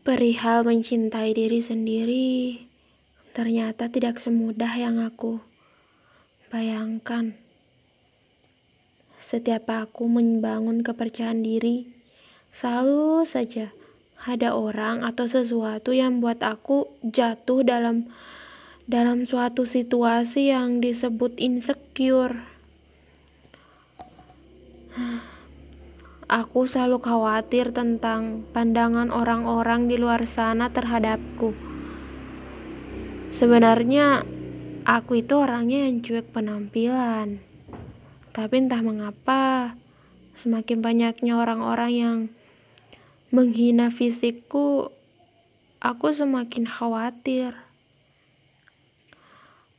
Perihal mencintai diri sendiri, ternyata tidak semudah yang aku bayangkan. Setiap aku membangun kepercayaan diri, selalu saja ada orang atau sesuatu yang buat aku jatuh dalam dalam suatu situasi yang disebut insecure. Aku selalu khawatir tentang pandangan orang-orang di luar sana terhadapku. Sebenarnya, aku itu orangnya yang cuek penampilan. Tapi entah mengapa, semakin banyaknya orang-orang yang menghina fisikku, aku semakin khawatir.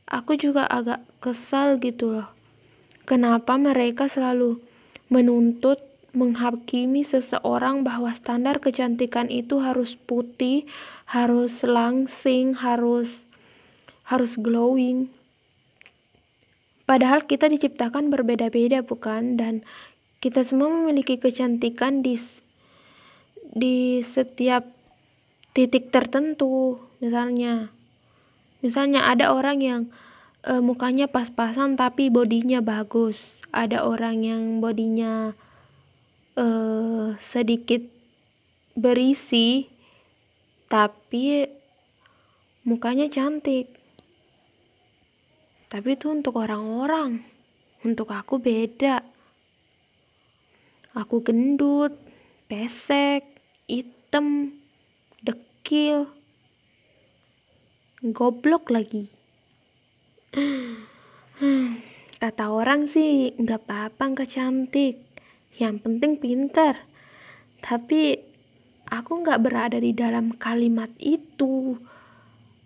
Aku juga agak kesal gitu loh. Kenapa mereka selalu menuntut menghakimi seseorang bahwa standar kecantikan itu harus putih, harus langsing, harus harus glowing. Padahal kita diciptakan berbeda-beda bukan dan kita semua memiliki kecantikan di di setiap titik tertentu. Misalnya misalnya ada orang yang e, mukanya pas-pasan tapi bodinya bagus. Ada orang yang bodinya uh, sedikit berisi tapi mukanya cantik. Tapi itu untuk orang-orang. Untuk aku beda. Aku gendut pesek hitam dekil goblok lagi. Kata orang sih nggak apa-apa nggak cantik yang penting pinter tapi aku nggak berada di dalam kalimat itu.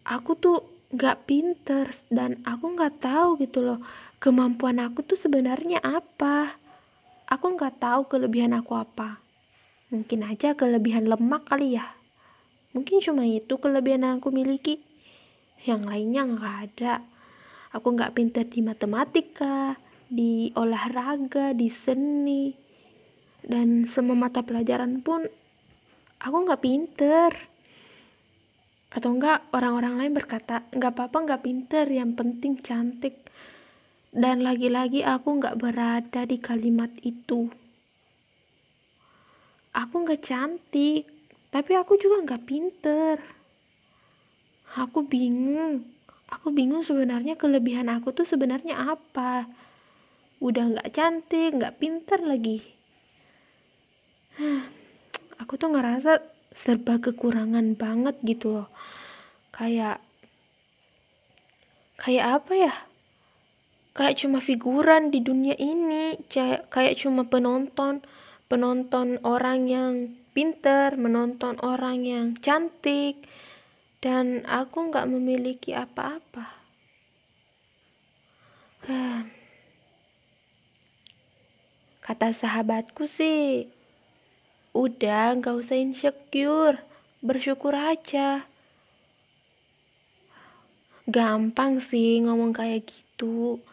Aku tuh nggak pinter dan aku nggak tahu gitu loh kemampuan aku tuh sebenarnya apa. Aku nggak tahu kelebihan aku apa. Mungkin aja kelebihan lemak kali ya. Mungkin cuma itu kelebihan yang aku miliki. Yang lainnya nggak ada. Aku nggak pinter di matematika di olahraga di seni dan semua mata pelajaran pun aku nggak pinter. Atau enggak orang-orang lain berkata nggak apa-apa nggak pinter yang penting cantik. Dan lagi-lagi aku nggak berada di kalimat itu. Aku nggak cantik tapi aku juga nggak pinter. Aku bingung. Aku bingung sebenarnya kelebihan aku tuh sebenarnya apa? Udah nggak cantik nggak pinter lagi aku tuh ngerasa serba kekurangan banget gitu loh. Kayak kayak apa ya? Kayak cuma figuran di dunia ini kayak kayak cuma penonton penonton orang yang pinter menonton orang yang cantik dan aku nggak memiliki apa-apa. Kata sahabatku sih Udah, gak usah insecure. Bersyukur aja. Gampang sih ngomong kayak gitu.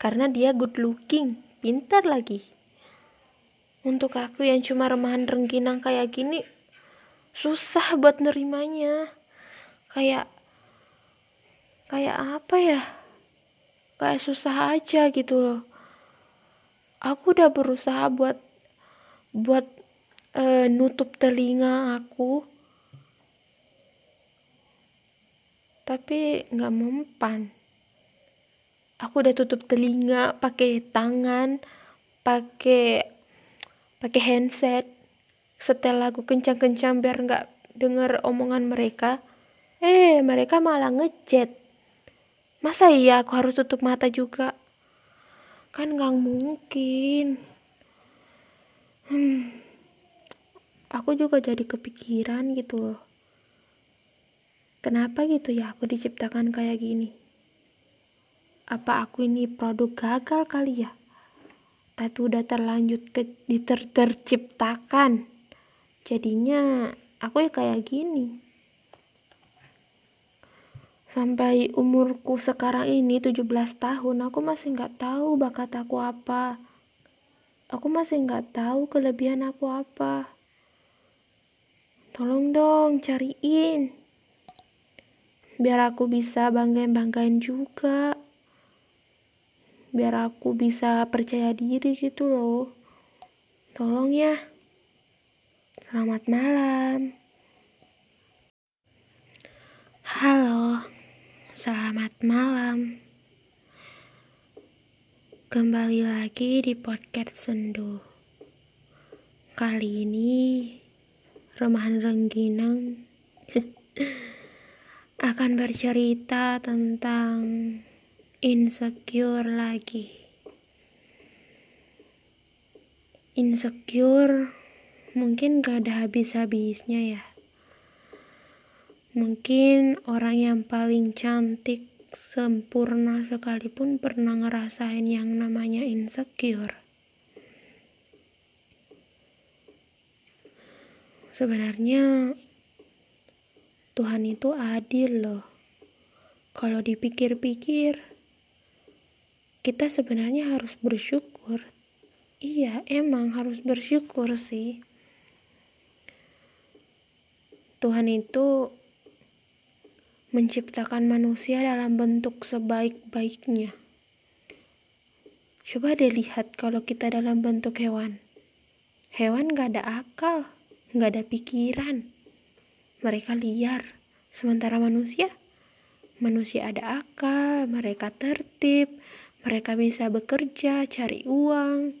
Karena dia good looking, pintar lagi. Untuk aku yang cuma remahan rengginang kayak gini, susah buat nerimanya. Kayak kayak apa ya? Kayak susah aja gitu loh. Aku udah berusaha buat buat uh, nutup telinga aku. Tapi nggak mempan. Aku udah tutup telinga pakai tangan pakai pakai handset. Setel lagu kencang-kencang biar nggak denger omongan mereka. Eh mereka malah ngechat masa iya aku harus tutup mata juga? Kan nggak mungkin hmm, aku juga jadi kepikiran gitu loh. Kenapa gitu ya aku diciptakan kayak gini? Apa aku ini produk gagal kali ya? Tapi udah terlanjut ke ter, terciptakan. Jadinya aku ya kayak gini. Sampai umurku sekarang ini 17 tahun aku masih nggak tahu bakat aku apa aku masih nggak tahu kelebihan aku apa Tolong dong cariin. Biar aku bisa banggain-banggain juga. Biar aku bisa percaya diri gitu loh. Tolong ya. Selamat malam. Halo. Selamat malam. Kembali lagi di podcast Sendu. Kali ini Remahan Rengginang akan bercerita tentang insecure lagi. Insecure mungkin gak ada habis-habisnya ya. Mungkin orang yang paling cantik, sempurna sekalipun pernah ngerasain yang namanya insecure. Sebenarnya Tuhan itu adil loh. Kalau dipikir-pikir, kita sebenarnya harus bersyukur. Iya, emang harus bersyukur sih. Tuhan itu menciptakan manusia dalam bentuk sebaik-baiknya. Coba deh lihat kalau kita dalam bentuk hewan. Hewan gak ada akal nggak ada pikiran. Mereka liar. Sementara manusia, manusia ada akal, mereka tertib, mereka bisa bekerja, cari uang,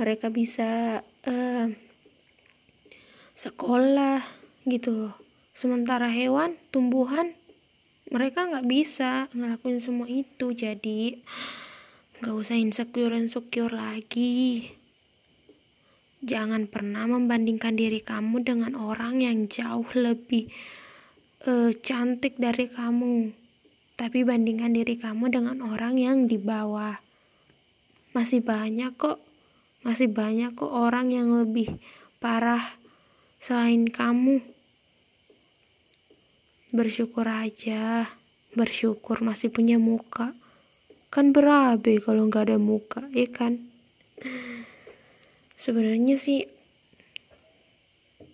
mereka bisa uh, sekolah gitu loh. Sementara hewan, tumbuhan, mereka nggak bisa ngelakuin semua itu. Jadi nggak usah insecure insecure lagi. Jangan pernah membandingkan diri kamu dengan orang yang jauh lebih uh, cantik dari kamu. Tapi bandingkan diri kamu dengan orang yang di bawah. Masih banyak kok, masih banyak kok orang yang lebih parah selain kamu. Bersyukur aja, bersyukur masih punya muka. Kan berabe kalau nggak ada muka, ya kan? sebenarnya sih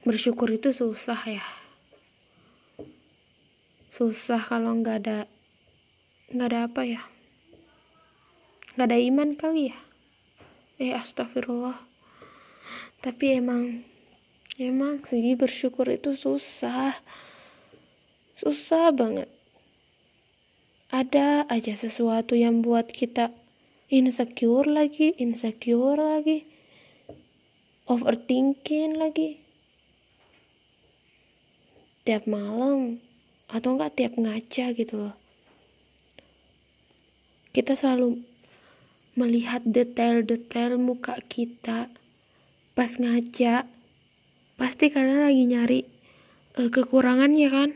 bersyukur itu susah ya. Susah kalau nggak ada nggak ada apa ya? Nggak ada iman kali ya? Eh astagfirullah. Tapi emang emang sih bersyukur itu susah susah banget. Ada aja sesuatu yang buat kita insecure lagi insecure lagi overthinking lagi. Tiap malam atau enggak tiap ngaca gitu loh. Kita selalu melihat detail-detail muka kita. Pas ngaca pasti kalian lagi nyari uh, kekurangannya kan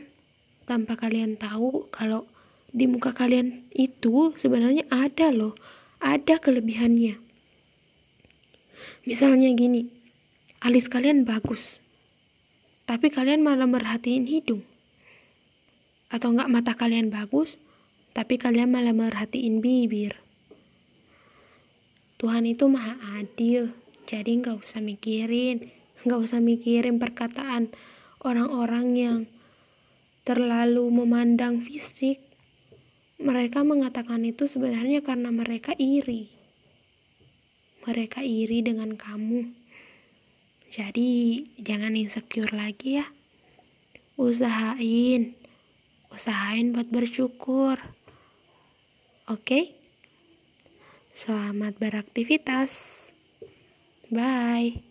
tanpa kalian tahu kalau di muka kalian itu sebenarnya ada loh ada kelebihannya misalnya gini alis kalian bagus, tapi kalian malah merhatiin hidung. Atau enggak mata kalian bagus, tapi kalian malah merhatiin bibir. Tuhan itu maha adil, jadi nggak usah mikirin, nggak usah mikirin perkataan orang-orang yang terlalu memandang fisik. Mereka mengatakan itu sebenarnya karena mereka iri. Mereka iri dengan kamu. Jadi jangan insecure lagi ya. Usahain. Usahain buat bersyukur. Oke? Selamat beraktivitas. Bye.